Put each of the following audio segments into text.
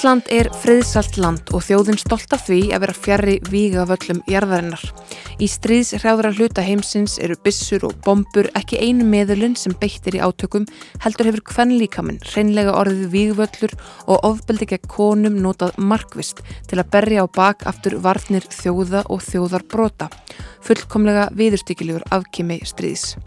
Ísland er friðsalt land og þjóðin stolt af því að vera fjari víga völlum jarðarinnar. Í stríðshrjáðra hluta heimsins eru bissur og bombur ekki einu meðulinn sem beittir í átökum heldur hefur kvennlíkaminn reynlega orðið vígvöllur og ofbeldi gegn konum notað markvist til að berja á bak aftur varnir þjóða og þjóðar brota. Fullkomlega viðurstykilegur afkimi stríðs.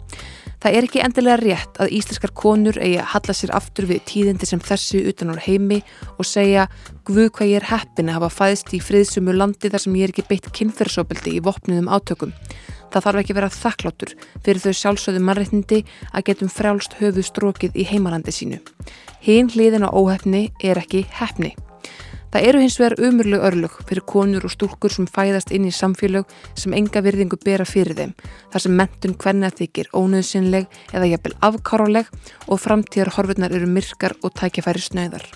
Það er ekki endilega rétt að íslenskar konur eigi að halla sér aftur við tíðindi sem þessu utan á heimi og segja Guð hvað ég er heppin að hafa fæðist í friðsumu landi þar sem ég er ekki beitt kynferðsóbildi í vopnuðum átökum. Það þarf ekki vera þakkláttur fyrir þau sjálfsögðu mannreitnindi að getum frjálst höfu strókið í heimalandi sínu. Hinn hliðin á óhefni er ekki hefni. Það eru hins vegar umurleg örlög fyrir konur og stúlkur sem fæðast inn í samfélög sem enga virðingu bera fyrir þeim, þar sem mentun hvenna þykir ónöðsynleg eða jafnvel afkáráleg og framtíðar horfurnar eru myrkar og tækjafæri snöðar.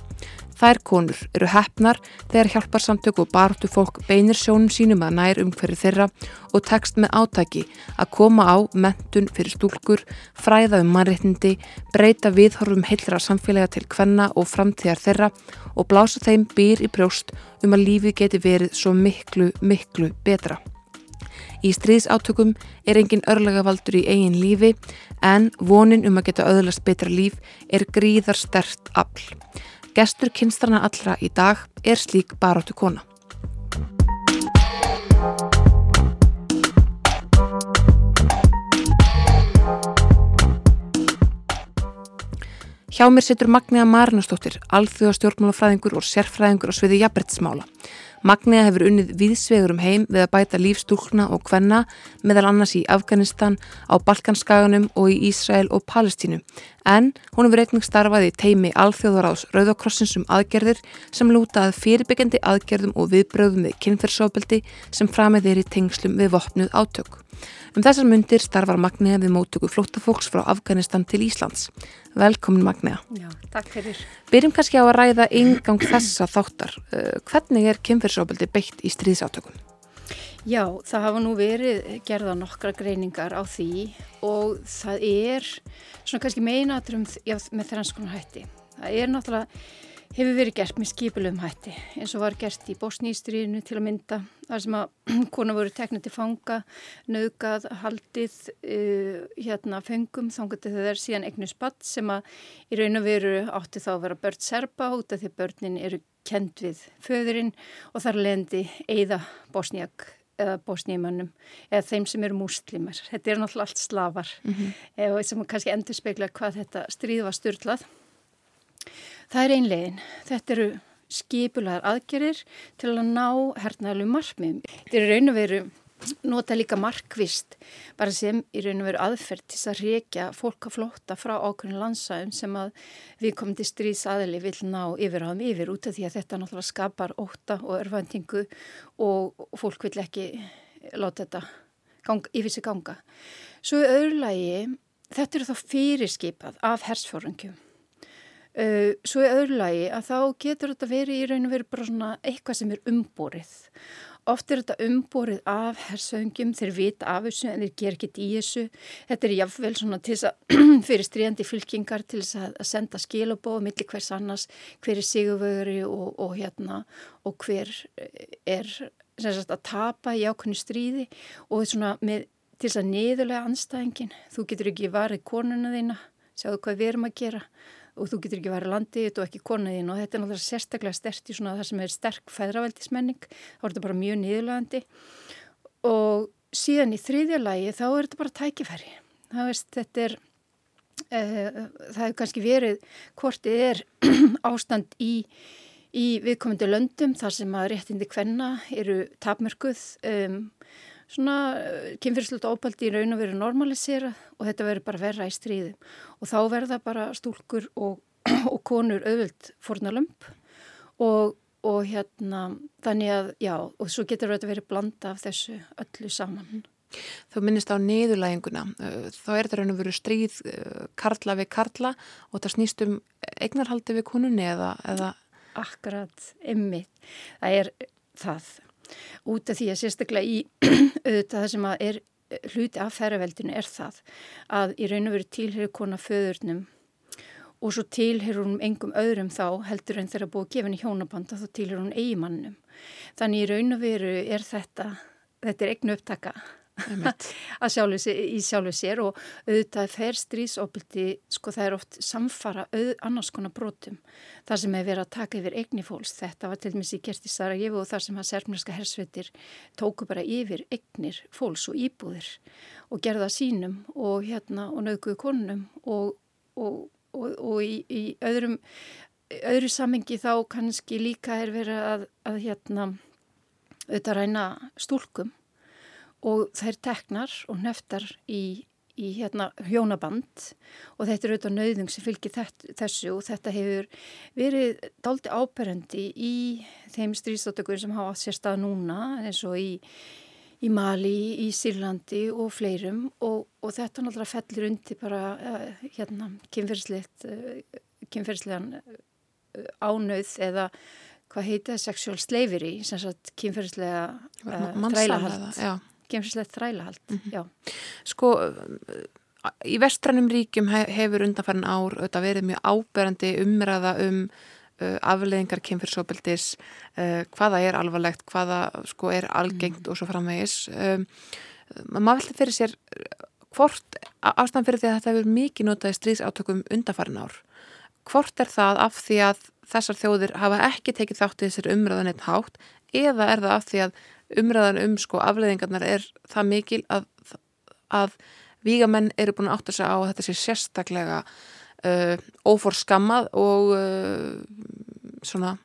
Þær konur eru hefnar þegar hjálparsamtök og bartu fólk beinir sjónum sínum að nær um hverju þeirra og tekst með átaki að koma á mentun fyrir stúlkur, fræða um mannreitindi, breyta viðhorfum heilra samfélaga til hvenna og framtíðar þeirra og blása þeim byr í brjóst um að lífið geti verið svo miklu, miklu betra. Í stríðsátökum er engin örlegavaldur í eigin lífi en vonin um að geta öðlast betra líf er gríðar stert afl. Gestur kynstrana allra í dag er slík baróttu kona. Hjá mér setur Magniða Marinastóttir, alþjóðastjórnmálafræðingur og sérfræðingur á sviði jafnbrettsmála. Magniða hefur unnið viðsvegur um heim við að bæta lífstúlkna og kvenna meðal annars í Afganistan, á Balkanskaganum og í Ísrael og Palestínu. En hún hefur einnig starfað í teimi Alþjóðaráðs Rauðakrossins um aðgerðir sem lúta að fyrirbyggjandi aðgerðum og viðbröðum við kynferðsóbeldi sem framið er í tengslum við vopnuð átök. Um þessar myndir starfar Magniða við móttöku flóttafólks frá Afganistan til Íslands. Velkomin Magniða. Já, takk fyrir. Byrjum kannski á að ræða yngang þessa þáttar. Uh, hvernig er kynferðsóbeldi beitt í stríðsátökum? Já, það hafa nú verið gerða nokkra greiningar á því og það er svona kannski meinaturum með þrannskonar hætti. Það er náttúrulega hefur verið gert með skipulum hætti eins og var gert í Bosnístríðinu til að mynda þar sem að konar voru teknið til fanga, nöðgað, haldið uh, hérna fengum þángat þegar það er síðan eignu spatt sem að í raun og veru átti þá að vera börn serpa út af því börnin eru kend við föðurinn og þar lendi eigða Bosníak eða bósnýjumannum eða þeim sem eru múslimar. Þetta er náttúrulega allt slafar mm -hmm. og sem kannski endur spekla hvað þetta stríð var styrlað Það er einlegin. Þetta eru skipulaðar aðgerir til að ná hernaðalum markmiðum. Þetta eru raun og veru nota líka markvist bara sem í raun og veru aðferð til að reykja fólk að flóta frá ákveðin landsæðum sem að við komum til stríðsaðili vil ná yfir á þeim yfir út af því að þetta náttúrulega skapar óta og örfandingu og fólk vil ekki láta þetta ganga, yfir sig ganga. Svo öðru lagi, þetta eru þá fyrirskipað af hersfórungjum Uh, svo í öðru lagi að þá getur þetta verið í raun og verið bara svona eitthvað sem er umborið. Oft er þetta umborið af hersöngjum, þeir vita af þessu en þeir ger ekkert í þessu. Þetta er jáfnvel svona til þess að fyrir stríðandi fylkingar til þess að, senda skilabóð millir hvers annars, hver er sigurvögri og, og hérna og hver er sagt, að tapa í ákveðinu stríði og svona með, til þess að niðurlega anstæðingin. Þú getur ekki varðið konuna þína, sjáðu hvað við erum að gera og þú getur ekki verið landið og ekki konaðinn og þetta er náttúrulega sérstaklega stert í svona það sem er sterk fæðraveldismenning þá er þetta bara mjög niðurlegandi og síðan í þriðja lagi þá er þetta bara tækifæri. Það veist þetta er uh, það hefur kannski verið hvort þið er ástand í, í viðkomandi löndum þar sem að réttindi hvenna eru tapmörkuð um svona eh, kynfyrslut ópaldi í raun og veru normalisera og þetta verður bara verra í stríðum og þá verða bara stúlkur og, og konur auðvilt fornalömp og, og hérna þannig að já og svo getur þetta verið blanda af þessu öllu saman. Þú minnist á niðurlæginguna, eh, þá er þetta raun og veru stríð eh, karla við karla og það snýst um eignarhaldi við konunni eða, eða... Akkurat, ymmið, það er það. Út af því að sérstaklega í auðvitað það sem er hluti af ferraveldinu er það að í raun og veru tilheyri kona föðurnum og svo tilherur hún engum öðrum þá heldur en þeirra búið að gefa henni hjónabanda þá tilherur hún eigimannum. Þannig í raun og veru er þetta, þetta er eignu upptaka sér, í sjálfu sér og auðvitað fer strísopildi sko það er oft samfara auð, annars konar brotum. Það sem hefur verið að taka yfir eigni fólks, þetta var til dæmis í Gerti Sarajevo og þar sem að serfnarska hersveitir tóku bara yfir eignir fólks og íbúðir og gerða sínum og hérna og naukuðu konunum og og, og í, í öðrum, öðru samengi þá kannski líka er verið að, að hérna auðvitað ræna stúlkum og þær teknar og neftar í, í hérna hjónaband. Og þetta er auðvitað nauðung sem fylgir þessu og þetta hefur verið daldi áberendi í þeim stríðstóttökur sem hafa átt sér stað núna eins og í í Mali, í Sýrlandi og fleirum. Og, og þetta náttúrulega fellir undir bara uh, hérna uh, kynferðslegan uh, ánauð eða hvað heita sexual slavery sem sagt kynferðslega þrælahald kynferðslega þrælahald, mm -hmm. já Sko í vestrannum ríkjum hefur undanfærin ár verið mjög áberandi umræða um Uh, afleðingar kynfyrsópildis uh, hvaða er alvarlegt, hvaða sko er algengt mm. og svo framvegis um, maður veldi fyrir sér hvort, ástæðan fyrir því að þetta hefur mikið notaði stríðsátökum undanfarin ár hvort er það af því að þessar þjóðir hafa ekki tekið þátt í þessir umræðan eitt hátt eða er það af því að umræðan um sko afleðingarnar er það mikil að, að vígamenn eru búin að átta sig á að þetta sé sérstaklega uh, óforskammað og uh, svona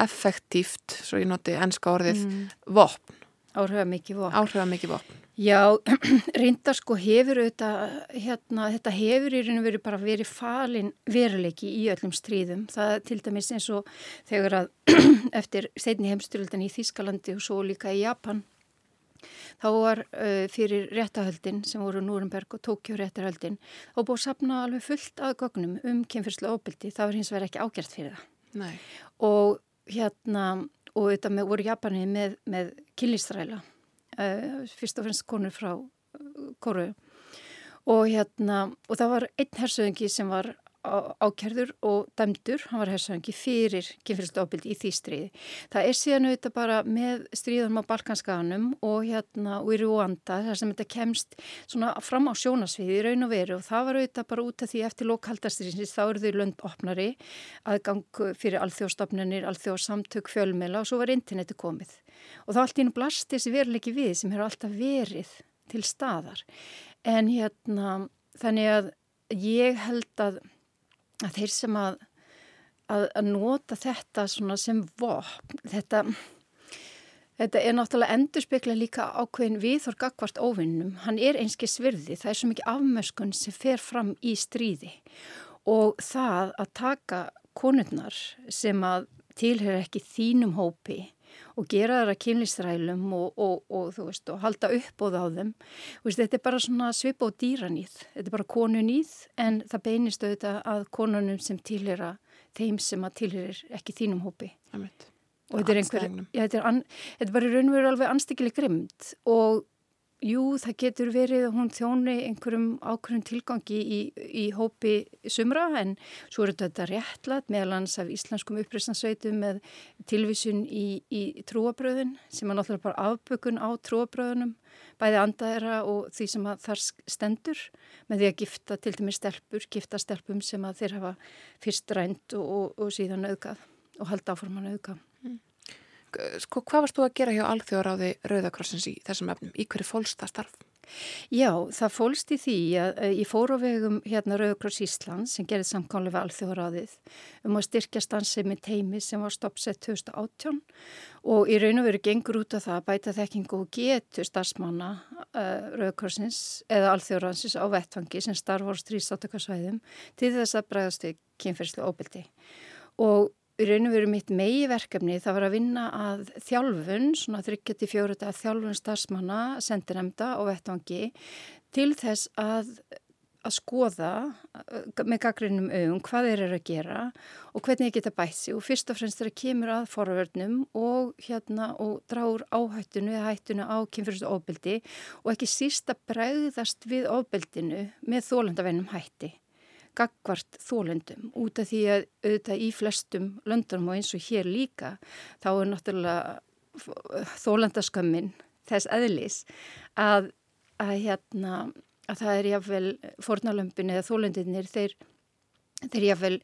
effektíft, svo ég noti ennska orðið, mm. vopn. Áhrifa mikið vopn. Áhrifa mikið vopn. Já, reynda sko hefur auðvitað, hérna, þetta hefur í raun og veru bara verið falin veruleiki í öllum stríðum. Það til dæmis eins og þegar að eftir setni heimstyruldan í Þískalandi og svo líka í Japan þá var uh, fyrir réttahöldin sem voru Núrenberg og Tókjó réttarhöldin og búið að sapna alveg fullt að gögnum um kynfyrslu óbyldi, það var hins vegar ekki ágjert fyrir það. Nei. Og hérna, og þetta með, voru Japanið með, með kynlistræla, fyrst og fremst konur frá uh, Kóru og hérna, og það var einn hersöðingi sem var ákjærður og dæmdur, hann var hersangi fyrir kynfyrirstofbildi í því stríði. Það er síðan auðvitað bara með stríðum á Balkanskaganum og hérna í Rúanda þar sem þetta kemst svona fram á sjónasviði í raun og veru og það var auðvitað bara út af því eftir lokaldastriðsins þá eru þau löndopnari aðgang fyrir alþjóðstofnunir, alþjóðsamtök, fjölmela og svo var interneti komið. Og þá allt í einu blast þessi veruleiki við sem hefur alltaf verið til staðar. En hérna þannig að ég held að að þeir sem að, að, að nota þetta sem vopn, þetta, þetta er náttúrulega endurspegla líka ákveðin viðhor gagvart óvinnum. Hann er einski svirði, það er svo mikið afmöskun sem fer fram í stríði og það að taka konurnar sem að tilhör ekki þínum hópi og gera þeirra kynlistrælum og, og, og, veist, og halda upp á þeim. Veist, þetta er bara svona svip á dýranýð. Þetta er bara konunýð en það beinist auðvitað að konunum sem tilhera þeim sem að tilherir ekki þínum hópi. Og þetta er einhver, já, þetta er, an, þetta er bara raun og veru alveg anstíkileg grimmt og Jú, það getur verið að hún þjóni einhverjum ákveðum tilgangi í, í hópi sumra en svo er þetta réttlat meðalans af íslenskum uppreysnarsveitum með tilvísun í, í trúabröðin sem er náttúrulega bara afbökun á trúabröðunum, bæði andaðera og því sem þar stendur með því að gifta til dæmis stelpur, gifta stelpum sem að þeir hafa fyrst rænt og, og, og síðan auðgað og halda áforman auðgað. Mm sko, hvað varst þú að gera hjá Alþjóðaráði Rauðakrossins í þessum efnum? Í hverju fólst það starf? Já, það fólst í því að ég fór á vegum hérna Rauðakross Íslands sem gerði samkvæmlega Alþjóðaráðið um að styrkja stansið með teimi sem var stoppsett 2018 og í raun og veru gengur út af það að bæta þekkingu og getu starfsmanna uh, Rauðakrossins eða Alþjóðaráðsins á vettfangi sem starf á stríðstáttökarsvæðum til þess að bregðast við kynferðslu óbyldi og í raun og veru mitt megi verkefni það var að vinna að þjálfun, svona 34 að þjálfun starfsmanna, sendinemda og vettvangi til þess að, að skoða uh, með gaggrinnum auðum hvað þeir eru að gera og hvernig þeir geta bætt sig. Og fyrst og fremst þeirra kemur að forvörnum og hérna og dráur áhættunu eða hættunu á kynfyrstu ofbeldi og ekki sísta bregðast við ofbeldinu með þólandavennum hætti gagvart þólendum út af því að auðvitað í flestum löndunum og eins og hér líka þá er náttúrulega þólendaskömmin þess eðlis að, að, hérna, að það er jáfnvel fornalömpin eða þólendinir þeir, þeir jáfnvel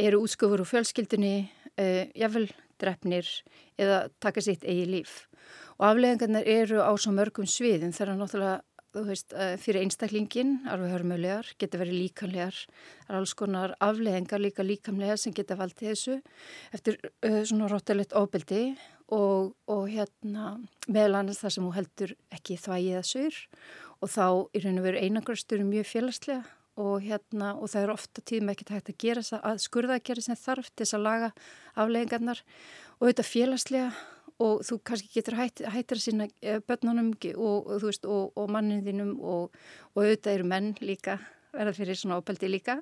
eru útskufur úr fjölskyldunni uh, jáfnvel drefnir eða taka sitt eigi líf. Og afleðingarnir eru á svo mörgum sviðum þegar náttúrulega þú veist, eh, fyrir einstaklingin, alveg hörmulegar, geta verið líkamlegar, það er alls konar afleðingar líka líkamlegar sem geta valdið þessu eftir uh, svona róttilegt ofbeldi og, og hérna meðal annars það sem hún heldur ekki þvægið að sur og þá raun og veru einangrastur mjög félagslega og hérna og það er ofta tíðum ekki hægt að gera þess að skurða að gera sem þarf til þess að laga afleðingarnar og þetta félagslega og þú kannski getur hætt, hættir að sína eh, börnunum og, og, og, og manninðinum og auðvitað eru menn líka verða fyrir svona ápældi líka.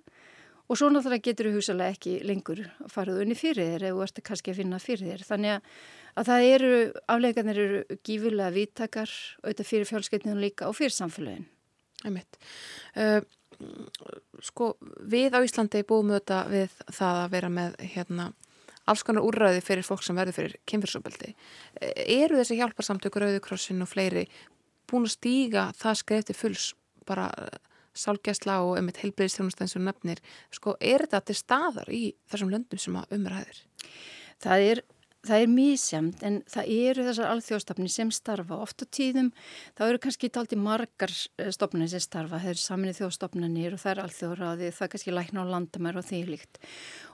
Og svo náttúrulega getur þú hugsalega ekki lengur farið unni fyrir þér eða ert kannski að finna fyrir þér þannig að, að það eru, afleikarnir eru gífurlega vittakar auðvitað fyrir fjálskeitninu líka og fyrir samfélagin Æmitt uh, Sko við á Íslandi búum auðvitað við það að vera með hérna alls konar úrræði fyrir fólk sem verður fyrir kynfyrsopeldi. Eru þessi hjálparsamtökur, Rauðukrossin og fleiri búin að stíga það skreiti fulls bara eh, sálgæsla og um eitt heilbreyðistjónustæðins og nefnir. Sko, er þetta til staðar í þessum löndum sem að umræðir? Það er Það er mísjamt en það eru þessar alþjóðstofni sem starfa. Oft á tíðum þá eru kannski taldi margar eh, stofnir sem starfa. Það eru saminni þjóðstofnanir og það er alþjóðraði, það er kannski lækna á landamær og því líkt.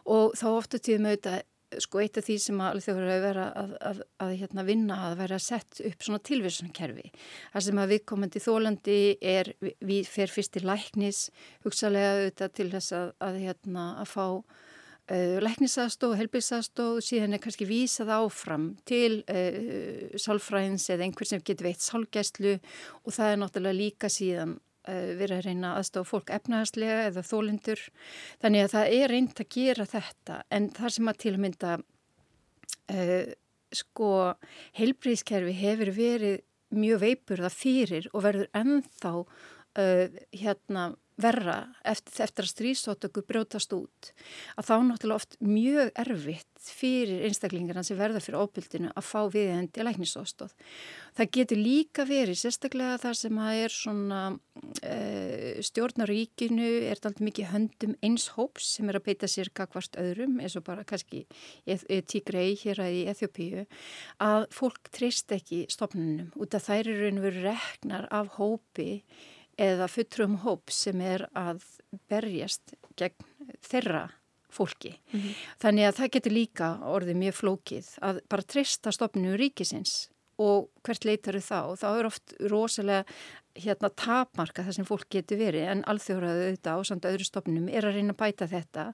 Og þá oft á tíðum auðvitað sko eitt af því sem að þau verður að að, að, að hérna, vinna að vera að setja upp svona tilvísunkerfi. Það sem að viðkomandi þólandi er, við fer fyrst til læknis, hugsalega auðvitað til þess að, að hérna, fá uh, læknisaðstóð, helbilsaðstóð, síðan er kannski vísað áfram til uh, sálfræðins eða einhver sem getur veitt sálgæslu og það er náttúrulega líka síðan verið að reyna aðstofa fólk efnaðarslega eða þólindur. Þannig að það er reynd að gera þetta en þar sem að til að mynda uh, sko heilbríðskerfi hefur verið mjög veipurða fyrir og verður ennþá uh, hérna verra eftir, eftir að strísótöku brjótast út að þá náttúrulega oft mjög erfitt fyrir einstaklingarna sem verða fyrir óbyldinu að fá viðhendi læknisóstóð. Það getur líka verið sérstaklega þar sem að er svona e, stjórnaríkinu er þetta alltaf mikið höndum eins hóps sem er að beita sér kakvart öðrum eins og bara kannski tígrei hér að í Eþjópíu að fólk treyst ekki stopnunum út af þær eru einhverju reknar af hópi eða fulltrum hóp sem er að berjast gegn þeirra fólki. Mm -hmm. Þannig að það getur líka orðið mjög flókið að bara treysta stopninu ríkisins og hvert leitar þau þá þá er oft rosalega hérna tapmarka það sem fólk getur verið en alþjóraðu auðvitað á samt öðru stopnum er að reyna að bæta þetta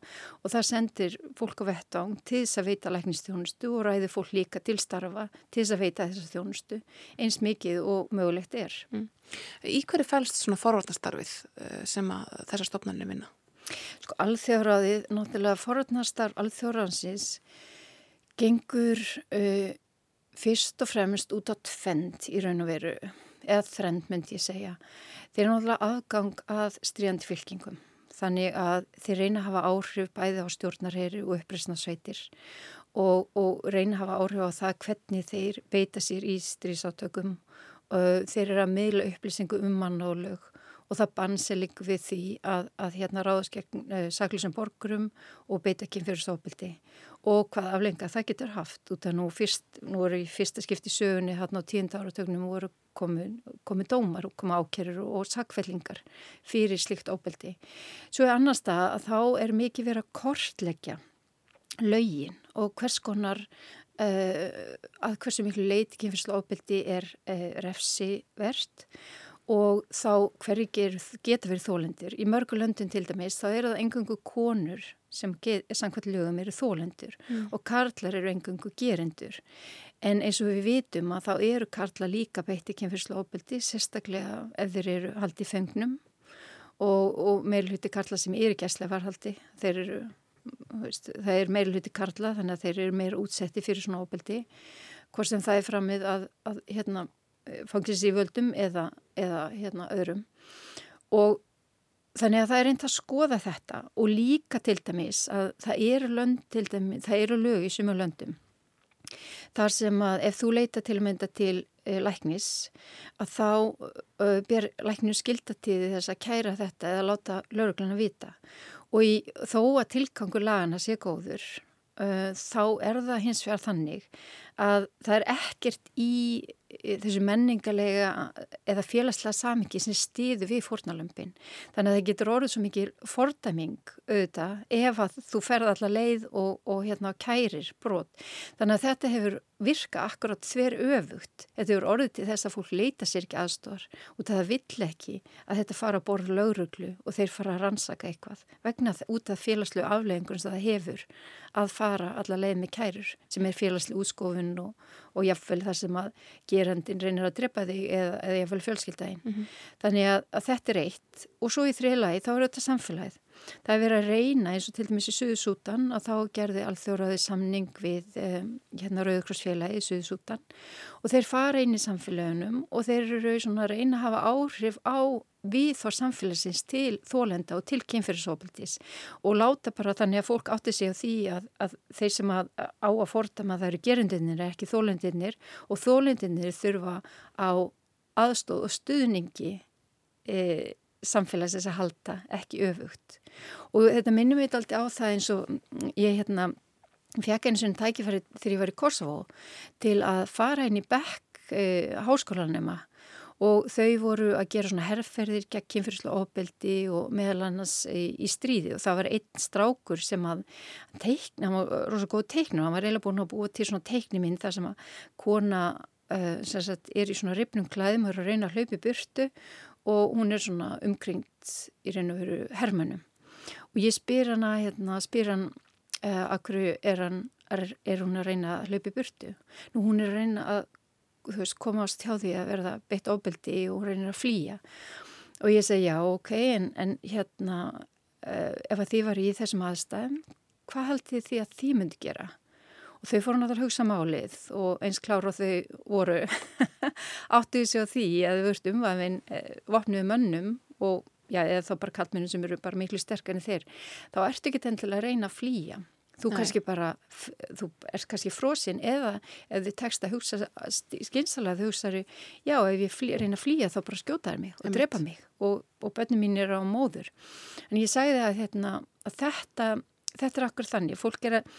og það sendir fólk á vettang til þess að veita læknistjónustu og ræður fólk líka til starfa til þess að veita þessa þjónustu eins mikið og mögulegt er. Mm. Í hverju fælst svona forvartastarfið eh, sem að þessar stopnarnir vinna? Sko alþjóraðið, náttúrulega forvartastarf alþjóraðansins gengur uh, fyrst og fremst út á tvend í raun og veru eða þrend myndi ég segja. Þeir eru náttúrulega aðgang að stríðandi fylkingum. Þannig að þeir reyna að hafa áhrif bæði á stjórnarheri og uppreysnarsveitir og, og reyna að hafa áhrif á það hvernig þeir beita sér í stríðsátökum. Þeir eru að meðla upplýsingu um mannálög og það bannselig við því að, að hérna ráðast gegn uh, saklusum borgurum og beita ekki fyrir sópildi og hvað aflenga það getur haft. Út af nú fyrst, nú eru í fyrsta skipti sögunni hérna á tíunda áratögnum voru komið, dómar og komið ákerur og, sakfellingar fyrir slikt ópildi. Svo er annars það að þá er mikið verið að kortleggja laugin og hvers konar uh, að hversu miklu leiti kynfyrslu ópildi er uh, refsi verðt og þá hverjir geta verið þólendur. Í mörgu löndin til dæmis þá eru það engungu konur sem samkvæmt lögum eru þólendur mm. og karlar eru engungu gerendur. En eins og við vitum að þá eru karlar líka beitt í kynfyrslu óbeldi, sérstaklega ef þeir eru haldið fengnum og, og meilhutti karlar sem eru gæslega varhaldi. Þeir eru, veist, það er meilhutti karlar þannig að þeir eru meira útsetti fyrir svona óbeldi. Hvort sem það er framið að, að hérna, fangins í völdum eða, eða hérna, öðrum. Og þannig að það er reynd að skoða þetta og líka til dæmis að það eru lönd til dæmis, það eru lög í sumum löndum þar sem að ef þú leita til mynda til e, læknis að þá e, ber lækninu skilda til þess að kæra þetta eða láta lögurglana vita. Og í, þó að tilgangur lagana sé góður e, þá er það hins vegar þannig að það er ekkert í þessu menningarlega eða félagslega samingi sem stýðu við fórnalömpin. Þannig að það getur orðið svo mikið fordæming auðvitað ef að þú ferð allar leið og, og hérna kærir brot. Þannig að þetta hefur virka akkurat þver öfugt. Þetta hefur orðið til þess að fólk leita sér ekki aðstofar og það vill ekki að þetta fara að borða lauruglu og þeir fara að rannsaka eitthvað vegna út af félagslu afleggingur sem það hefur að fara allar leið með kærur sem er félagslu útskofun og, og jáfnvel það sem að gerandin reynir að drepa þig eða, eða jáfnvel fjölskyldaginn. Mm -hmm. Þannig að, að þetta er eitt og svo í þriðlagi þá er þetta samfélagið. Það er verið að reyna eins og til dæmis í Suðsútan að þá gerði alþjóraði samning við um, hérna Rauðkrossfélagi í Suðsútan og þeir fara inn í samfélagunum og þeir eru svona að reyna að hafa áhrif á við þór samfélagsins til þólenda og til kynferðisofildis og láta bara þannig að fólk átti sig á því að, að þeir sem að, á að fortama það eru gerundinir ekki þólendinir og þólendinir þurfa á aðstóð og stuðningi e, samfélagsins að halda ekki öfugt. Og þetta minnum við alltaf á það eins og ég hérna fekk eins og einn tækifæri þegar ég var í Kosovo til að fara inn í bekk e, háskólanema og þau voru að gera svona herrferðir gegn kynfyrslu ofbeldi og meðal annars í, í stríði. Og það var einn strákur sem að teikna, hann var rosalega góð teiknur, hann var reyna búin að búa til svona teikniminn þar sem að kona uh, sagt, er í svona ripnum klæðum og er að reyna að hlaupi burtu og hún er svona umkringt í reyna að veru hermannum og ég spyr hana, hérna, spyr hann uh, akkur er, er, er hún að reyna að hlaupi burtu? Nú hún er að reyna að veist, komast hjá því að verða beitt óbeldi og reynir að flýja. Og ég segi já, ok, en, en hérna uh, ef að því var í þessum aðstæðum hvað haldið því að því myndi gera og þau fóru náttúrulega að hugsa málið og eins klára þau voru áttuði sig á því að þau vörst umvæðin eh, vopnuði mönnum og já, eða þá bara kallmennum sem eru bara miklu sterkar en þeir, þá ertu ekki endilega að reyna að flýja Þú Nei. kannski bara, þú ert kannski frosinn eða ef þið tekst að hugsa skynsalega þú hugsaður, já ef ég flý, reyna að flýja þá bara skjótaður mig og Emitt. drepa mig og, og börnum mín er á móður. En ég sagði að, hérna, að þetta, þetta er akkur þannig, fólk er að,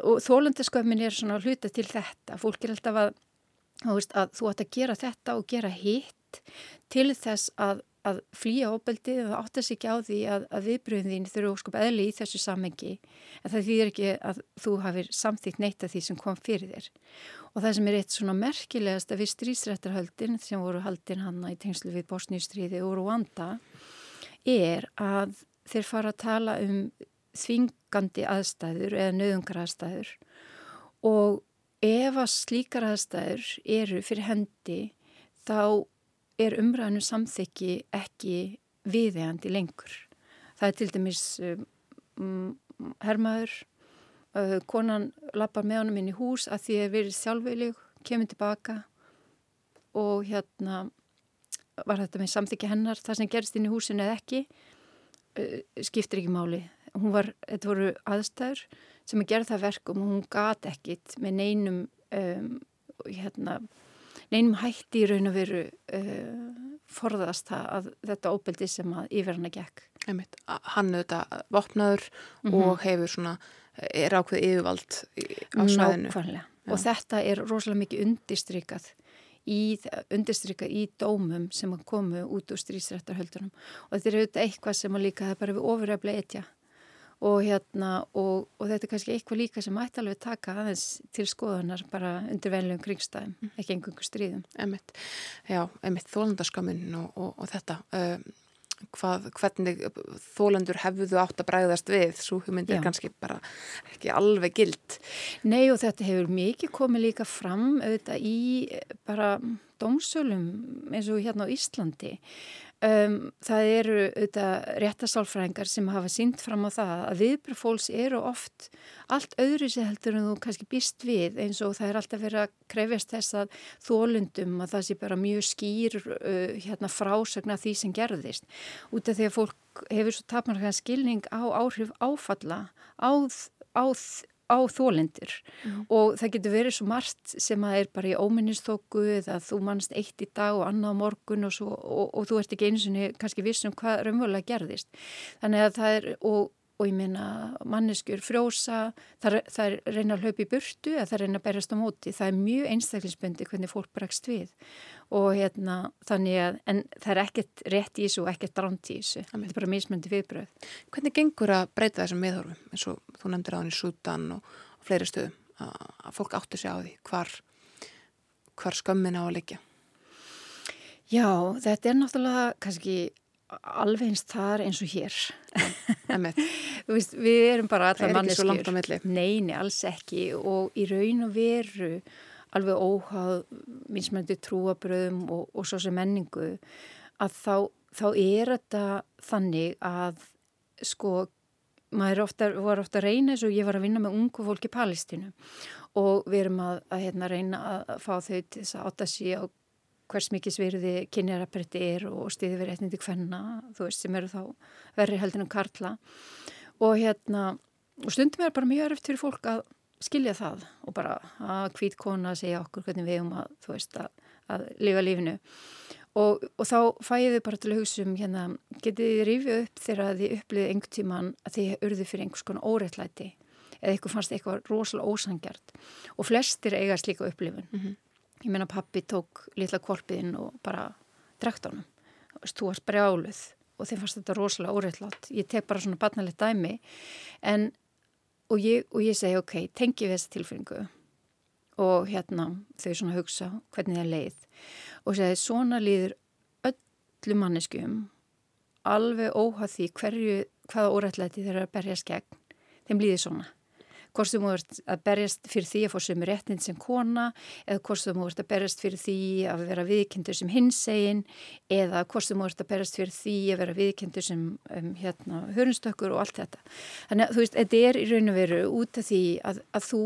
og þólandasköfmin er svona að hluta til þetta, fólk er alltaf að, að þú ætti að gera þetta og gera hitt til þess að að flýja óbeldi og það áttast ekki á því að, að viðbröðin þurfu óskup eðli í þessu samengi en það þýðir ekki að þú hafið samþýtt neyta því sem kom fyrir þér. Og það sem er eitt svona merkilegast að við strísrættarhöldin sem voru haldin hanna í tengslu við Bosníustríði og Rwanda er að þeir fara að tala um þvingandi aðstæður eða nöðungar aðstæður og ef að slíkar aðstæður eru fyrir hendi þá er umræðinu samþykki ekki viðegandi lengur. Það er til dæmis um, hermaður, uh, konan lappar með honum inn í hús að því að verið sjálfveilig, kemur tilbaka og hérna var þetta með samþykki hennar, það sem gerist inn í húsinu eða ekki, uh, skiptir ekki máli. Hún var, þetta voru aðstæður sem að gera það verkum og hún gat ekkit með neinum um, hérna neinum hætti í raun og veru uh, forðast það að þetta óbeldi sem að yfirna gekk. Einmitt, hann auðvitað vopnaður mm -hmm. og hefur svona, er ákveð yfirvald á svæðinu. Nákvæmlega og þetta er rosalega mikið undistrykað í, undistrykað í dómum sem að komu út úr strísrættarhöldunum og þetta er auðvitað eitthvað sem að líka það bara við ofuröfla etja og, hérna, og, og þetta er kannski eitthvað líka sem ætti alveg taka aðeins til skoðunar bara undir venlegum kringstæðum, mm. ekki engungu stríðum. Emitt, já, emitt þólandaskamun og, og þetta, um, hvað, hvernig þólandur hefðu átt að bræðast við, svo hugmyndir kannski bara ekki alveg gild. Nei og þetta hefur mikið komið líka fram auðvitað í bara dómsölum eins og hérna á Íslandi um, það eru réttasálfræðingar sem hafa sínt fram á það að viðbröð fólks eru oft allt öðru sér heldur en þú kannski býst við eins og það er alltaf verið að krefjast þess að þólundum að það sé bara mjög skýr uh, hérna, frásögna því sem gerðist. Út af því að fólk hefur svo tapmarkaðan skilning á áhrif áfalla á, á, á þólendur mm. og það getur verið svo margt sem að er bara í óminnistóku eða þú mannst eitt í dag og annað morgun og, svo, og, og þú ert ekki eins og kannski vissum hvað raunverulega gerðist þannig að það er og og ég meina manneskjur frjósa, það, er reyna að hlaupa í burtu eða það er reyna að berjast á móti. Það er mjög einstaklisbundi hvernig fólk bregst við og hérna þannig að, en það er ekkert rétt í þessu og ekkert dránt í þessu. Það er bara mismöndi viðbröð. Hvernig gengur að breyta þessum miðhorfum eins og þú nefndir á hann í Sútan og, og fleiri stöðum að fólk áttu sig á því hvar, hvar skömmin á að leggja? Já, þetta er náttúrulega kannski alveg eins þar eins og hér. Veist, við erum bara allar manneskjur. neini, alls ekki. Og í raun og veru alveg óháð minnsmænti trúabröðum og, og svo sem menningu að þá, þá er þetta þannig að sko maður ofta, var ofta að reyna eins og ég var að vinna með ungu fólk í Palestínu. Og við erum að, að hérna, reyna að fá þau til þess að átta á hvers mikið svirði kynjarabrætti er og stiði við réttindi hvenna, þú veist, sem eru þá verri heldin um karla. Og hérna, og stundum er bara mjög örft fyrir fólk að skilja það og bara að hvít kona segja okkur hvernig við um að, þú veist, að, að lifa lífinu. Og, og þá fæði þau bara til að hugsa um hérna, getið þið rífið upp þegar þið uppliðið einhver tíman að þið urðu fyrir einhvers konar óreittlæti eða eitthvað fannst eitthvað rosalega ósangjart og flestir eiga slíka upplifun. Mm -hmm ég menna pappi tók litla korpiðinn og bara drekt á hann þú varst brjáluð og þeim fannst þetta rosalega óreittlátt ég tek bara svona barnalegt dæmi. En, og, ég, og ég segi ok, tengi við þessa tilfinningu og hérna þau svona hugsa hvernig það leið. Og segi svona líður öllu manneskum alveg óhað því hverju hvaða órættlæti þeir eru að berja skegn þeim líði svona hvort þú múið að berjast fyrir því að fá sem réttin sem kona eða hvort þú múið að berjast fyrir því að vera viðkendur sem hinsegin eða hvort þú múið að berjast fyrir því að vera viðkendur sem um, hérna, hörnstökkur og allt þetta. Þannig að þú veist, þetta er í raun og veru út af því að, að þú,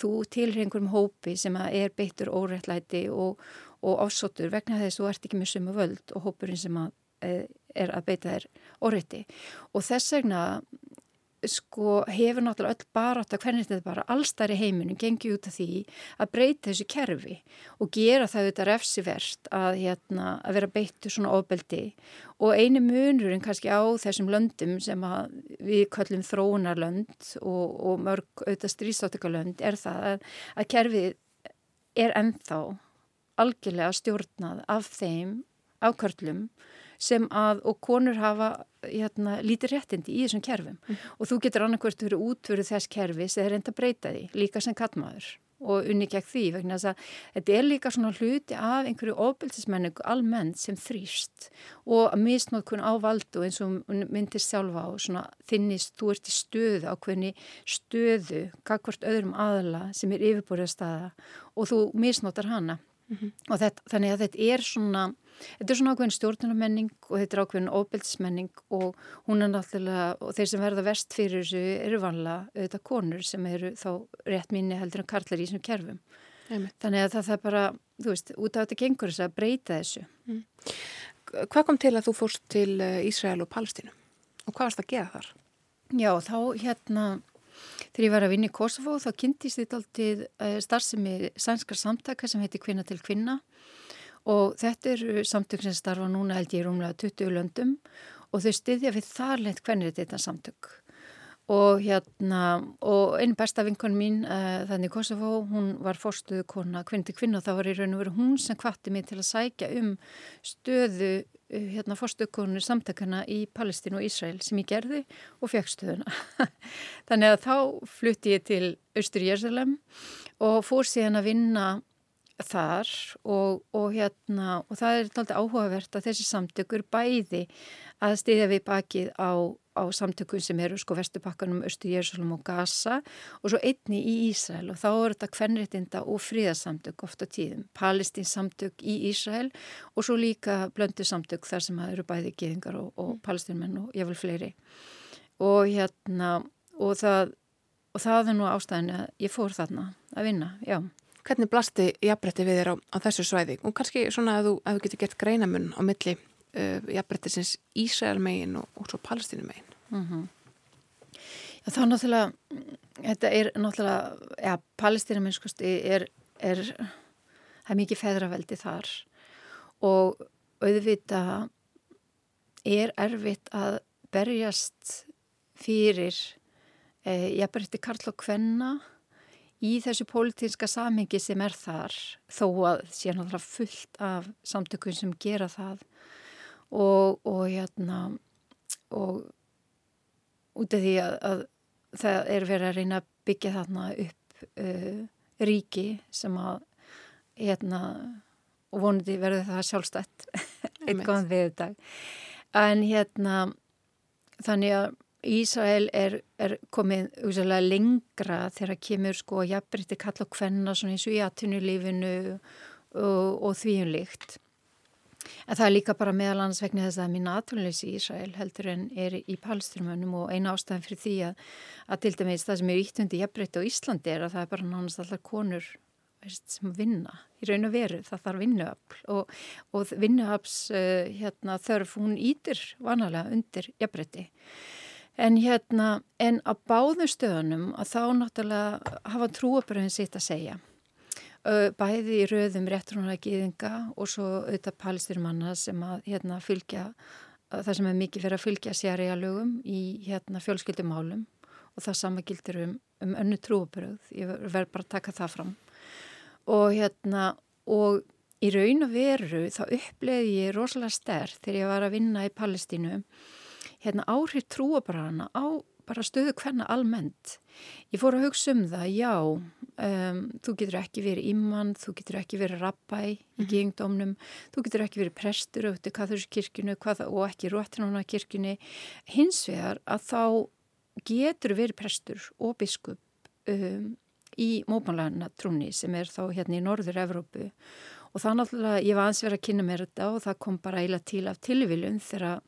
þú tilhör einhverjum hópi sem er beittur óréttlæti og, og ásóttur vegna þess að þú ert ekki með sömu völd og hópurinn sem að, eh, er að beita þér órétti og þess vegna sko hefur náttúrulega öll barátt að hvernig þetta bara allstæri heiminum gengi út af því að breyta þessu kerfi og gera það auðvitað refsivert að, hérna, að vera beittu svona ofbeldi. Og eini munurinn kannski á þessum löndum sem við kallum þróunarlönd og, og mörg auðvitað stríðstáttökalönd er það að, að kerfið er ennþá algjörlega stjórnað af þeim ákvörlum sem að, og konur hafa hérna, lítið réttindi í þessum kerfum. Mm. og þú getur annarkvært verið útvöruð þess kerfis eða reynda að breyta því, líka sem kattmaður og unni gegn því vegna þess að þetta er líka svona hluti af einhverju ofbildismenningu almennt sem þrýst og að misnóðkun á valdu eins og myndist sjálfa á svona þinnist, þú ert í stöðu á hvernig stöðu, kakvart öðrum aðla sem er yfirbúrið staða og þú misnótar hana mm -hmm. og þetta, þannig að þetta er svona Þetta er svona ákveðin stjórnarmenning og þetta er ákveðin óbyldsmenning og hún er náttúrulega, og þeir sem verða vest fyrir þessu eru vanlega auðvitað konur sem eru þá rétt minni heldur en karlar í þessum kerfum. Einmitt. Þannig að það, það bara, þú veist, út af þetta gengur þess að breyta þessu. Mm. Hvað kom til að þú fórst til eh, Ísrael og Palestínu og hvað varst að gera þar? Já, þá hérna, þegar ég var að vinna í Kosovo þá kynntist þetta alltið eh, starfsemi sænskar samtaka sem heiti Kvinna til Kvinna. Og þetta eru samtök sem starfa núna held ég rúmlega 20 löndum. Og þau styðja við þarleint hvernig þetta samtök og hérna og einn besta vinkon mín uh, þannig Kosovo, hún var fórstuðu kona kvindi kvinna og það var í raun og veru hún sem kvatti mig til að sækja um stöðu uh, hérna fórstuðkonur samtökana í Palestínu og Ísrael sem ég gerði og fekk stöðuna. Þannig að þá flutti ég til Östur Jérsalem og fór síðan að vinna þar og, og, hérna, og það er alltaf áhugavert að þessi samtökur bæði að stiðja við bakið á á samtökum sem eru sko vestupakkanum, Östu Jérúsalem og Gaza og svo einni í Ísrael og þá er þetta kvennréttinda og fríðarsamtök ofta tíðum, palestins samtök í Ísrael og svo líka blöndu samtök þar sem eru bæði geðingar og, og mm. palestinmenn og vil fleiri og hérna og það, og það er nú ástæðin að ég fór þarna að vinna, já. Hvernig blasti jafnbretti við þér á, á þessu svæði og kannski svona að þú, að þú getur gert greinamun á milli uh, jafnbrettisins Ísraelmegin og, og svo Palestínumegin mm -hmm. Já þá náttúrulega þetta er náttúrulega ja, Palestínumegin sko er, er það er mikið feðraveldi þar og auðvita er erfitt að berjast fyrir eh, jafnbretti Karl og Kvenna í þessu pólitíska samhengi sem er þar þó að sé náttúrulega fullt af samtökum sem gera það og, og hérna og út af því að, að það er verið að reyna að byggja þarna upp uh, ríki sem að hérna og vonandi verður það sjálfstætt eitt góðan við þetta en hérna þannig að Ísrael er, er komið úsæðilega lengra þegar kemur sko jafnbrytti kalla og hvenna svona eins og í aðtunulífinu og, og þvíunlíkt En það er líka bara meðalans vegna þess að mín aðtunleysi í Ísrael heldur en er í palströmmunum og eina ástæðan fyrir því að, að til dæmis það sem er íttundi jafnbreytti á Íslandi er að það er bara nánast allar konur veist, sem vinna í raun og veru, það þarf vinnuöfl og, og vinnuöfls uh, hérna, þörf hún ítir vanalega undir jafnbreytti. En hérna, en á báðum stöðunum að þá náttúrulega hafa trúabröðin sitt að segja bæði í röðum réttrúnagiðinga og svo auðvitað palestirmanna sem að hérna, fylgja, það sem er mikið fyrir að fylgja sér í að lögum í hérna, fjölskyldumálum. Og það sama gildir um, um önnu trúabröð, ég verð bara að taka það fram. Og hérna og í raun og veru þá uppleiði ég rosalega sterk þegar ég var að vinna í Palestínu hérna áhrif trúabröðana á bara stöðu hverna almennt. Ég fór að hugsa um það, já, um, þú getur ekki verið imman, þú getur ekki verið rabbæ í mm. gengdómnum, þú getur ekki verið prestur auðvitað katholskirkjunu og ekki róttinóna kirkjunni. Hins vegar að þá getur verið prestur og biskup um, í mópanlæðina trúni sem er þá hérna í norður Evrópu og það náttúrulega, ég var ansverð að kynna mér þetta og það kom bara eila til af tilviljum þegar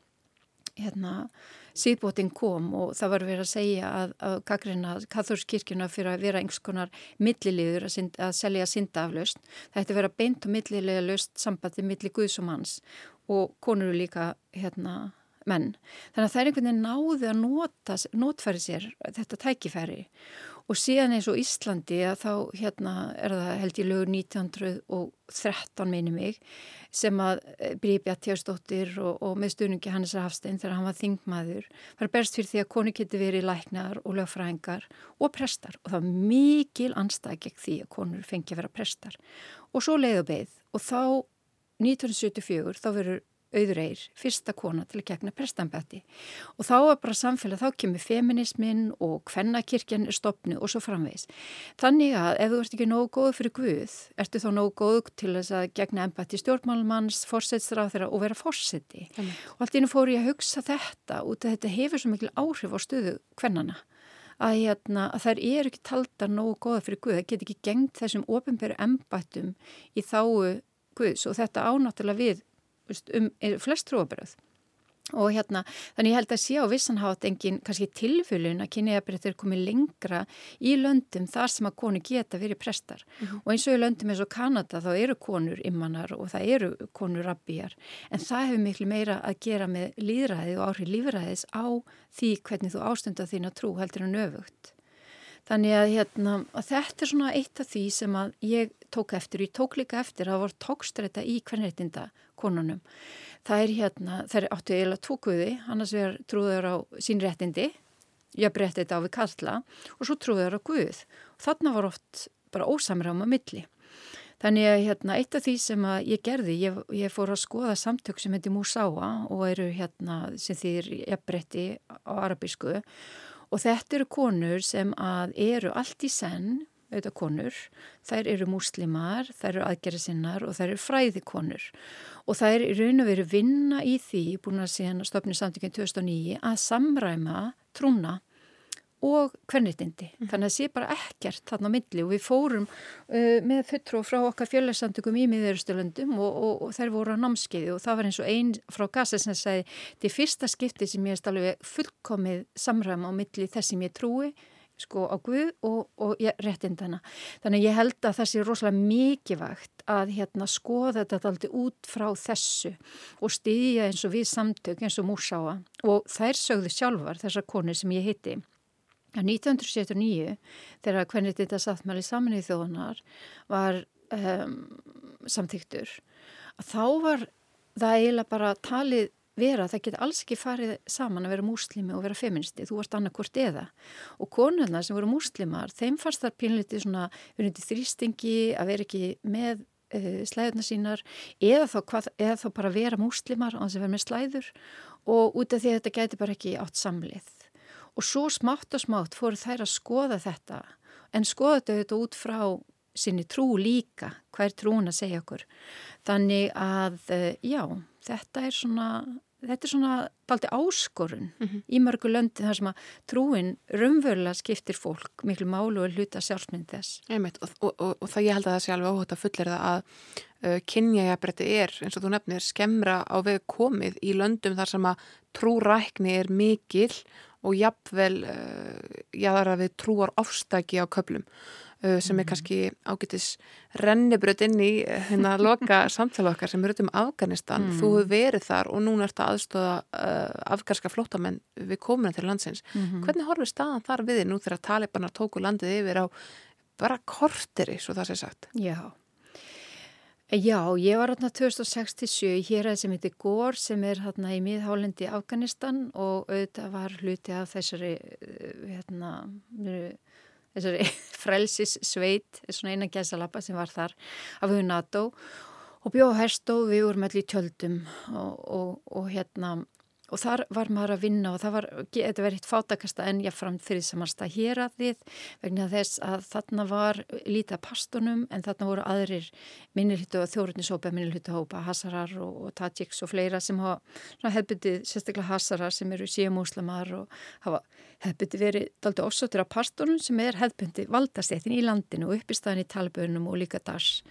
hérna síðbótin kom og það var verið að segja að, að kakreina katholskirkjuna fyrir að vera einhvers konar milliliður að, synd, að selja syndaaflaust. Það ætti að vera beint og millilega löst sambandi milli Guðs og konur líka hérna menn. Þannig að það er einhvern veginn náði að nota, notfæri sér þetta tækifæri og síðan eins og Íslandi að þá hérna er það held í lögur 1913 minni mig sem að eh, Bríbja Tjársdóttir og, og með stunungi Hannes Rafstein þegar hann var þingmaður var berst fyrir því að konu geti verið læknar og lögfræðingar og prestar. Og það var mikil anstæð gegn því að konur fengi að vera prestar. Og svo leiðu beigð og þá 1974 þá verður auður eir, fyrsta kona til að gegna prestambætti og þá er bara samfélag, þá kemur feminismin og hvennakirkjan er stopnu og svo framvegs. Þannig að ef þú ert ekki nógu góð fyrir Guð, ertu þá nógu góð til þess að gegna embætti stjórnmálumanns, fórsetstráð þeirra og vera fórseti. Og allt ínum fór ég að hugsa þetta út að þetta hefur svo mikil áhrif á stöðu hvennana. Að, hérna, að þær eru ekki taldar nógu góða fyrir Guð, það get ekki gengt þessum ofinberu embættum í þáu Guðs og þetta ánáttúrulega við um flest trúabröð og hérna þannig ég held að sé á vissanhátt engin kannski tilfylun að kynniðabreyttir komið lengra í löndum þar sem að konu geta verið prestar. Mm -hmm. og eins og í löndum eins og Kanada þá eru konur immanar og það eru konur rabbíjar en það hefur miklu meira að gera með líðræði og áhrif lífræðis á því hvernig þú ástundar þín að trú heldur en öfugt Þannig að, hérna, að þetta er svona eitt af því sem ég tók eftir. Ég tók líka eftir að það voru tókstræta í hvernreitinda konunum. Það er hérna, það er áttu eiginlega tókuði, annars verður trúður á sín réttindi, ég breytti þetta á við kalla og svo trúður á Guð. Og þarna var oft bara ósamræma milli. Þannig að hérna, eitt af því sem ég gerði, ég, ég fór að skoða samtök sem heiti Musáa og eru hérna sem þýðir ég breytti á arabísku og Og þetta eru konur sem að eru allt í senn auðvitað konur, þær eru múslimar, þær eru aðgerðasinnar og þær eru fræðikonur. Og það er í raun og veru vinna í því, búin að síðan stopni samtökjum 2009, að samræma trúna og hvernitindi. Mm. Þannig að það sé bara ekkert þarna á milli og við fórum uh, með fulltrú frá okkar fjöljarsamtökum í miðurstölundum og, og, og þær voru á námskeiði og það var eins og einn frá Gaza sem sagði þetta er fyrsta skipti sem ég er alveg fullkomið samræma á milli þess sem ég trúi sko á Guð og, og ég, réttindana. Þannig að ég held að það sé rosalega mikilvægt að hérna skoða þetta alltaf út frá þessu og stýðja eins og við samtök eins og múrsáa og þær sögðu sjálfar þessar konur sem ég hitti 1979 þegar hvernig þetta sattmæli saminnið þjóðanar var um, samþyktur að þá var það eiginlega bara talið vera, það geti alls ekki farið saman að vera múslimi og vera feministi, þú varst annarkort eða. Og konurna sem voru múslimar þeim fannst það pínleiti svona verið þrýstingi að vera ekki með uh, slæðuna sínar eða þá, hvað, eða þá bara vera múslimar á þess að vera með slæður. Og út af því að þetta geti bara ekki átt samlið og svo smátt og smátt fóru þær að skoða þetta en skoða þetta út frá sinni trú líka, hver trún að segja okkur. Þannig að eh, já, þetta er svona þetta er svona daldi áskorun mm -hmm. í mörgu löndi þar sem að trúin rumvöla skiptir fólk miklu málu og hluta sjálfsmynd þess. Einmitt, og, og, og, og það ég held að það sé alveg óhótt að fullir það að uh, kynjægabrætti er, eins og þú nefnir, skemra á veg komið í löndum þar sem að trúrækni er mikil og jafnvel uh, jáðar að við trúar ofstæki á köplum uh, sem er mm. kannski ágætis rennibröð inn í uh, hérna loka samtala okkar sem eru um Afganistan mm. þú hefur verið þar og núna ert að aðstóða uh, afgarska flótamenn við komuna til landsins. Mm -hmm. Hvernig horfið staðan þar við nú þegar talibanar tóku landið yfir á bara korteri svo það sé sagt? Já Já, ég var hérna 2067 hér að sem heitir Gór sem er hérna í miðhálendi Afganistan og auðvitað var hluti af þessari eh, hérna, þessari frelsis sveit, svona einan gæsalappa sem var þar af hugur NATO og bjóð herst og við vorum allir í tjöldum og, og, og hérna og þar var maður að vinna og það var, þetta verið hitt fátakasta en ég fram fyrir samansta hér að þið vegna þess að þarna var lítið að pastunum en þarna voru aðrir minnilhýttu og þjóruðnisópa minnilhýttu hópa, Hasarar og, og Tajiks og fleira sem hafa hefbyttið, sérstaklega Hasarar sem eru síðamúslamar og hafa hefbyttið verið daldi ósóttir að pastunum sem er hefbyttið valdastéttin í landinu og uppistæðin í talbönum og líka Dars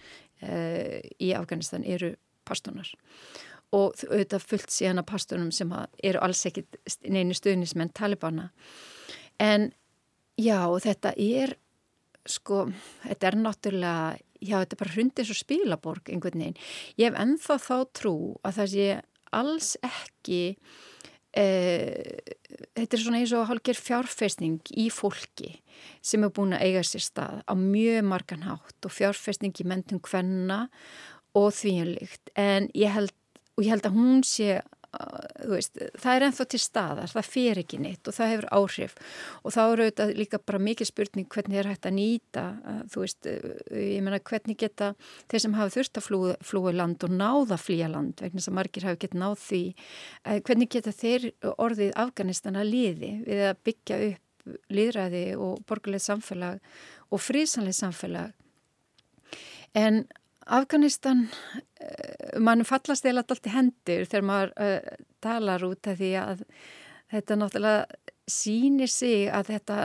e, í Afganistan eru pastunar. og auðvitað fullt síðan að pastunum sem eru alls ekkit neini stuðnismenn Talibana. En já þetta er sko, þetta er náttúrulega já þetta er bara hrundið svo spilaborg einhvern veginn, ég hef ennþá þá trú að það sé alls ekki e, þetta er svona eins og hálfgerð fjárfestning í fólki sem er búin að eiga sér stað á mjög margan hátt og fjárfestning í mentum hvenna og þvíanlíkt en ég held og ég held að hún sé Veist, það er enþá til staðar, það fer ekki neitt og það hefur áhrif. Og þá eru þetta líka bara mikið spurning hvernig er hægt að nýta, þú veist ég menna hvernig geta þeir sem hafa þurft að flúi, flúi land og náða flýja land, vegna að margir hafi gett náð því, hvernig geta þeir orðið Afganistan að liði við að byggja upp liðræði og borgarlega samfélag og frísanlega samfélag? En Afganistan, uh, mann fallast eða alltaf hendur þegar maður uh, talar út af því að þetta náttúrulega sýnir sig að þetta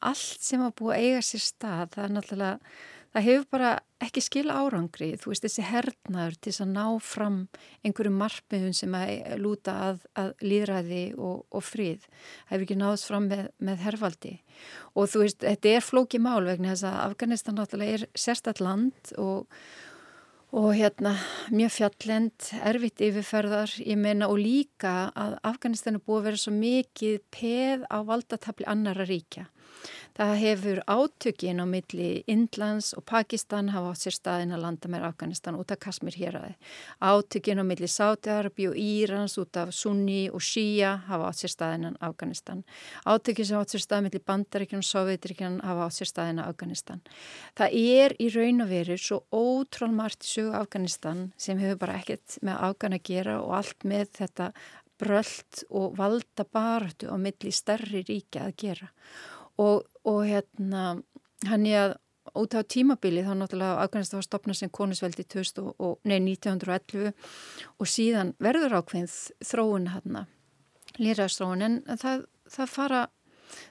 allt sem að búa eiga sér stað, það er náttúrulega, það hefur bara ekki skil árangri, þú veist þessi hernaður til að ná fram einhverju margmiðun sem að lúta að, að líðræði og, og fríð, það hefur ekki náðst fram með, með herfaldi og þú veist, þetta er flóki mál vegna þess að Afganistan náttúrulega er sérstatt land og og hérna mjög fjallend, erfitt yfirferðar, ég meina og líka að Afganistan er búið að vera svo mikið peð á valdatafli annara ríkja. Það hefur átökin á milli Indlands og Pakistan hafa átt sér staðin að landa með Afganistan út af Kasmir hér aðeins. Átökin á milli Sátiarabi og Írans út af Sunni og Shia hafa átt sér staðin að Afganistan. Átökin sem átt sér staðin milli Bandaríkjum og Sovjetrikjum hafa átt sér staðin að Afganistan. Það er í raun og veru svo í sögu Afganistan sem hefur bara ekkert með Afgan að gera og allt með þetta bröld og valda baratu á milli stærri ríkja að gera og, og hérna hann er að út á tímabili þá náttúrulega Afganistan var stopnað sem konusveldi 1911 og síðan verður ákveðin þróun hérna, lýraðstróun en það, það fara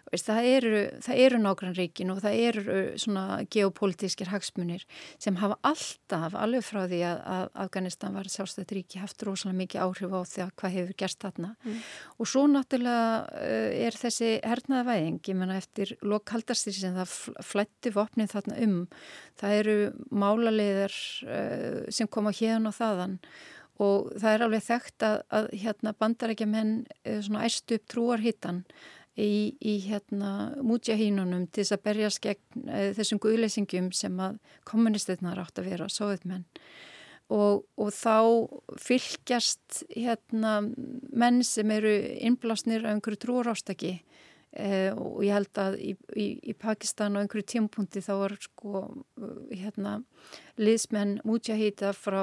Það eru, eru nágrannreikin og það eru svona geopolítískir hagsmunir sem hafa alltaf, alveg frá því að, að Afganistan var sjálfstætt ríki, haft rosalega mikið áhrif á því að hvað hefur gerst þarna. Mm. Og svo náttúrulega eh, er þessi hernaða væðing, ég menna eftir lokaldarstir sem það flætti vopnið þarna um. Það eru málaliðar uh, sem koma hérna og þaðan og það er alveg þekkt að, að hérna bandarækja menn svona æstu upp trúarhittan í, í hérna mútjahínunum til þess að berjast gegn e, þessum guðleysingum sem að kommunistirnar átt að vera sóðutmenn og, og þá fylgjast hérna menn sem eru innblásnir af einhverju trúarástaki e, og ég held að í, í, í Pakistan á einhverju tímpunkti þá var sko hérna liðsmenn mútjahýta frá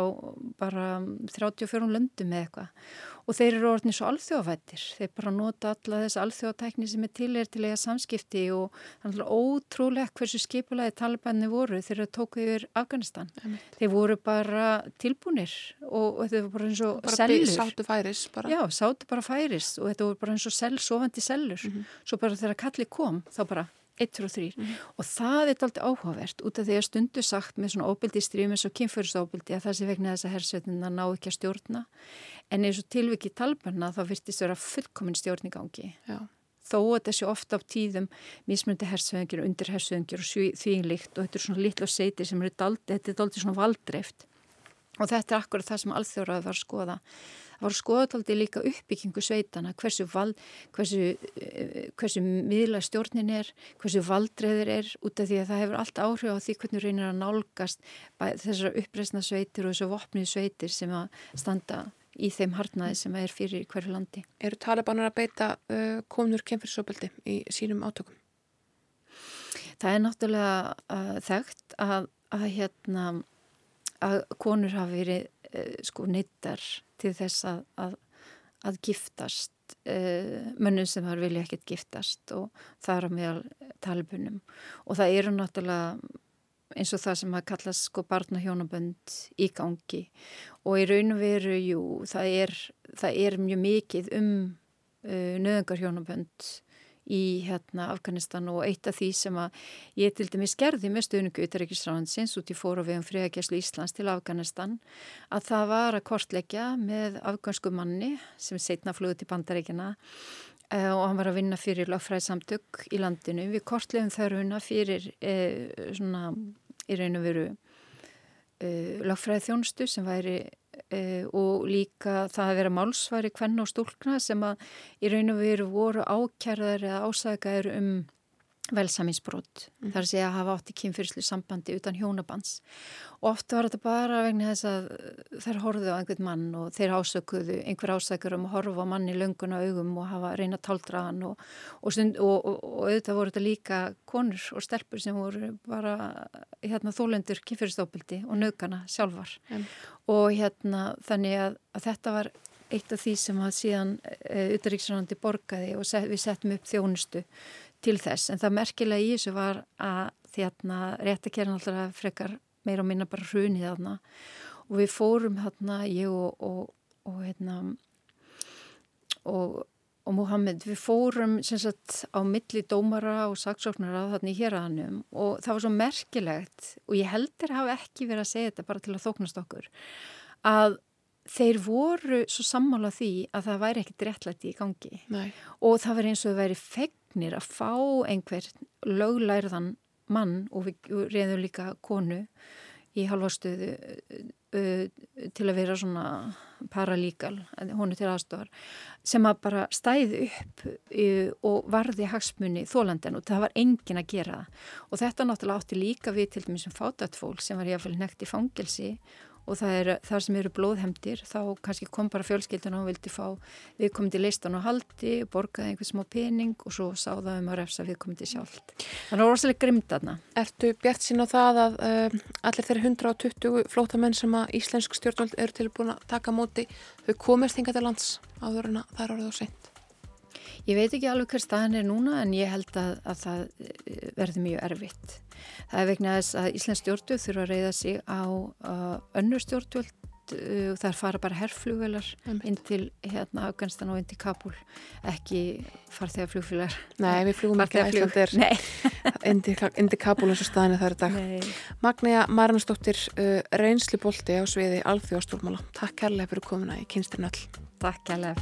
bara 34 löndum eða eitthvað og þeir eru orðinni svo alþjóðafættir þeir bara nota alla þess alþjóðatækni sem er til er til eiga samskipti og þannig að ótrúlega hversu skipulagi talibanni voru þeir eru tókuð yfir Afganistan Amen. þeir voru bara tilbúnir og, og þeir voru bara eins og bara sellur sátu færis bara. já, sátu bara færis og þetta voru bara eins og sell, sofandi sellur mm -hmm. svo bara þegar kalli kom þá bara 1 og 3 mm. og það er alltaf áhugavert út af því að stundu sagt með svona óbildi stríum eins og kynfyrirsóbildi að það sé vegna þess að hersveitina ná ekki að stjórna en eins og tilviki talbarna þá virtist vera fullkomin stjórningangi Já. þó að þessi ofta á tíðum mismundi hersveitingir og undir hersveitingir og þvíinlikt og þetta er svona litlu seiti sem eru daldi, þetta er daldi svona valdreift og þetta er akkurat það sem alþjóraði var að skoða var skoðataldi líka uppbyggingu sveitana, hversu, val, hversu, eh, hversu miðla stjórnin er, hversu valdreður er út af því að það hefur allt áhrif á því hvernig reynir að nálgast þessar uppreysna sveitir og þessu vopnið sveitir sem að standa í þeim harnaði sem er fyrir hverju landi. Eru talibanar að beita uh, komnur kemfyrsopaldi í sínum átökum? Það er náttúrulega uh, þekkt að, að, hérna, að konur hafi verið uh, sko neittar til þess að, að, að giftast uh, mönnum sem þar vilja ekkert giftast og það er á meðal talibunum. Og það eru náttúrulega eins og það sem að kallast sko barnahjónabönd í gangi. Og í raun og veru, jú, það er, það er mjög mikið um uh, nöðungarhjónabönd í hérna, Afganistan og eitt af því sem að ég til dæmis gerði með stöðningu Utaríkisráðansins út í fóru við um friðagjæslu Íslands til Afganistan að það var að kortleggja með afgansku manni sem setna flöðu til bandaríkina uh, og hann var að vinna fyrir lagfræðsamtök í landinu. Við kortlegum þörfuna fyrir uh, svona í raun og veru uh, lagfræð þjónstu sem væri Uh, og líka það að vera málsvari hvenn og stúlkna sem að í raun og veru voru ákjærðar eða ásækjaður um velsaminsbrot mm. þar sé að hafa átt í kynfyrslu sambandi utan hjónabands og oft var þetta bara vegna þess að þær horfðu á einhvern mann og þeir ásökuðu einhver ásækur um að horfa á manni löngun á augum og hafa reyna táldraðan og, og, og, og auðvitað voru þetta líka konur og stelpur sem voru bara hérna, þólendur kynfyrstópildi og nögana sjálfar mm. og hérna þannig að, að þetta var eitt af því sem að síðan e, eh, Uttaríksránandi borgaði og set, við settum upp þjónustu til þess en það merkilega í þessu var að þérna réttakерinn alltaf frekar meira og minna bara hrunið þarna. Og við fórum þarna ég og og, og hérna og, og Mohamed við fórum sem sagt á milli dómara og saksóknara þarna í héræðanum og það var svo merkilegt og ég heldur hafa ekki verið að segja þetta bara til að þóknast okkur að þeir voru svo sammála því að það væri ekkert réttlætti í gangi. Nei. og það verið eins og það væri fegnir að fá einhver löglærðan mann og við reyðum líka konu í halvastöðu til að vera svona paralíkal, er til aðstofar sem að bara stæði upp og varði hagsmunni þólandin og það var engin að gera og þetta náttúrulega átti líka við til dæmis sem fátat fólk sem var í að fylg nekt í fangelsi og það er þar sem eru blóðhemdir þá kannski kom bara fjölskyldun og vildi fá viðkomandi listan og haldi borgaði einhvers smá pening og svo sáða um að refsa viðkomandi sjálf þannig að það var rosalega grimt aðna Ertu bjart sín á það að uh, allir þeirri 120 flótamenn sem að íslensk stjórnvöld eru tilbúin að taka móti þau komist hinga til lands áður en að það er orðið og seint? Ég veit ekki alveg hver staðan er núna en ég held að, að það eh, verði mjög erfitt. Það er vegna þess að Íslands stjórnvöld þurfa að reyða sig á önnur stjórnvöld og þar fara bara herrflugvelar inn til hérna, Afganistan og inn til Kabul ekki farþegarflugfélagar Nei, við flugum ekki ætlandir inn til Kabul eins og staðinu þar í dag. Magnæja Marnastóttir uh, reynsli bólti á sviði alþjóðstólmála Takk kærlega fyrir komuna í kynstirnall Takk kærlega.